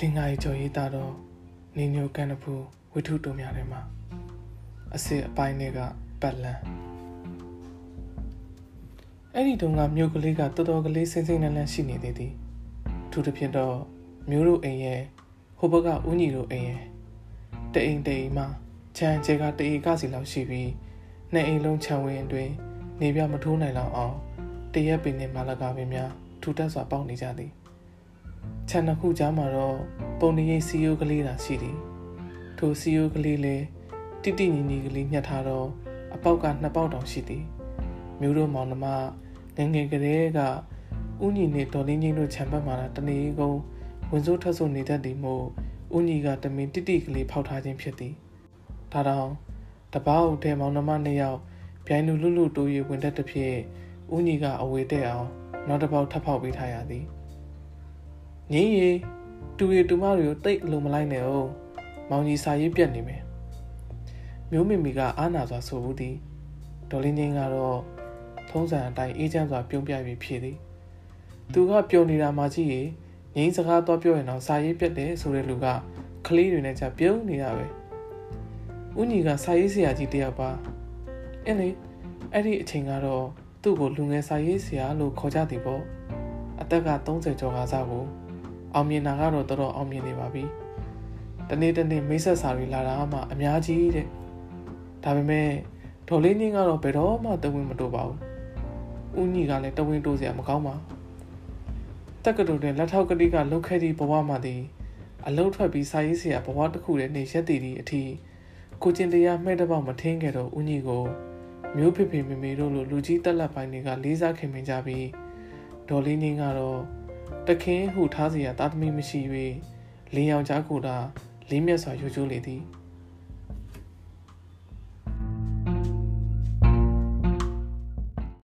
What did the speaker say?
လင်္ကာရီကျော်ရေးသားတော့နေညိုကန်တဖူဝိထုတုံများထဲမှာအစစ်အပိုင်းတွေကပတ်လန်းအဲ့ဒီတုန်းကမြို့ကလေးကတော်တော်ကလေးစိမ့်စိမ့်နန်းနန်းရှိနေသေးသည်ထူးသဖြင့်တော့မျိုးတို့အိမ်ရဲ့ဟိုဘက်ကဦးညီတို့အိမ်ရဲ့တအိမ်တအိမ်မှာခြံကျဲကတအိမ်ကစီလောက်ရှိပြီးနှစ်အိမ်လုံးခြံဝင်းအတွင်းနေပြမထိုးနိုင်လောက်အောင်တရက်ပင်နဲ့မလာကပင်များထူတက်စွာပေါက်နေကြသည် ခြံတစ်ခုကြားမှာတော့ပုံနေရိပ်စီယိုးကလေးသာရှိသည်ထိုစီယိုးကလေးလည်းတိတိညီညီကလေးညှက်ထားတော့အပေါက်ကနှစ်ပေါက်တောင်ရှိသည်မျိုးတို့မောင်နှမငငယ်ကလေးကဥညီနဲ့ဒေါ်လင်းချင်းတို့ခြံပတ်မှာတနေကုန်းဝင်စိုးထက်ဆိုနေတတ်သည်မို့ဥညီကတမင်တိတိကလေးဖောက်ထားခြင်းဖြစ်သည်ဒါတောင်တပောက်ထဲမောင်နှမနှစ်ယောက်ပြိုင်လူလူလူတိုး၍ဝင်တတ်တဲ့ဖြစ်ဥညီကအဝေတဲ့အောင်နောက်တစ်ပေါက်ထပ်ဖောက်ပေးထားရသည် ငင်းရီတူရီတူမတွေကိုတိတ်အလုံးမလိုက်နဲ့အောင်မောင်ကြီးစာရေးပြက်နေမယ်မျိုးမိမိကအာနာစွာဆိုဘူးသည်ဒေါ်လင်းချင်းကတော့ထုံးစံအတိုင်းအေးချမ်းစွာပြုံးပြပြီးဖြေသည်သူကပျော်နေတာမှကြည့်ရင်ငင်းစကားတော့ပြောရင်တော့စာရေးပြက်တယ်ဆိုတဲ့လူကကလေးတွေနဲ့ကြပြုံးနေတာပဲဦးညီကစာရေးဆရာကြီးတယောက်ပါအင်းလေအဲ့ဒီအချိန်ကတော့သူ့ကိုလူငယ်စာရေးဆရာလို့ခေါ်ကြသည်ပေါ့အသက်က30ကျော်ကစားကို အောင်မြင်တာကတော့တော်တော်အောင်မြင်နေပါပြီတနေ့တနေ့မိတ်ဆက်စာတွေလာတာမှအများကြီးတဲ့ဒါပေမဲ့ဒေါ်လေးညင်းကတော့ဘယ်တော့မှတဝင်းမတိုးပါဘူးဦးညီကလည်းတဝင်းတိုးစရာမကောင်းပါတက်ကတူတဲ့လက်ထောက်ကတိကလုတ်ခဲ့သည့်ဘဝမှာသည်အလုံးထွက်ပြီးစာရေးဆရာဘဝတစ်ခုတည်းနေရက်တည်သည့်အထိကိုကျင်တရားမှဲ့တဲ့ပေါက်မထင်းခဲ့တော့ဦးညီကိုမျိုးဖေဖေမေမေတို့လိုလူကြီးတက်လက်ပိုင်းတွေကလေးစားခင်မင်ကြပြီးဒေါ်လေးငင်းကတော့ တခင်ဟုထားစရာတာသမီမရှိ၍လင်းယောက်ျားကိုသာလေးမျက်စွာယူကျိုးလေသည်။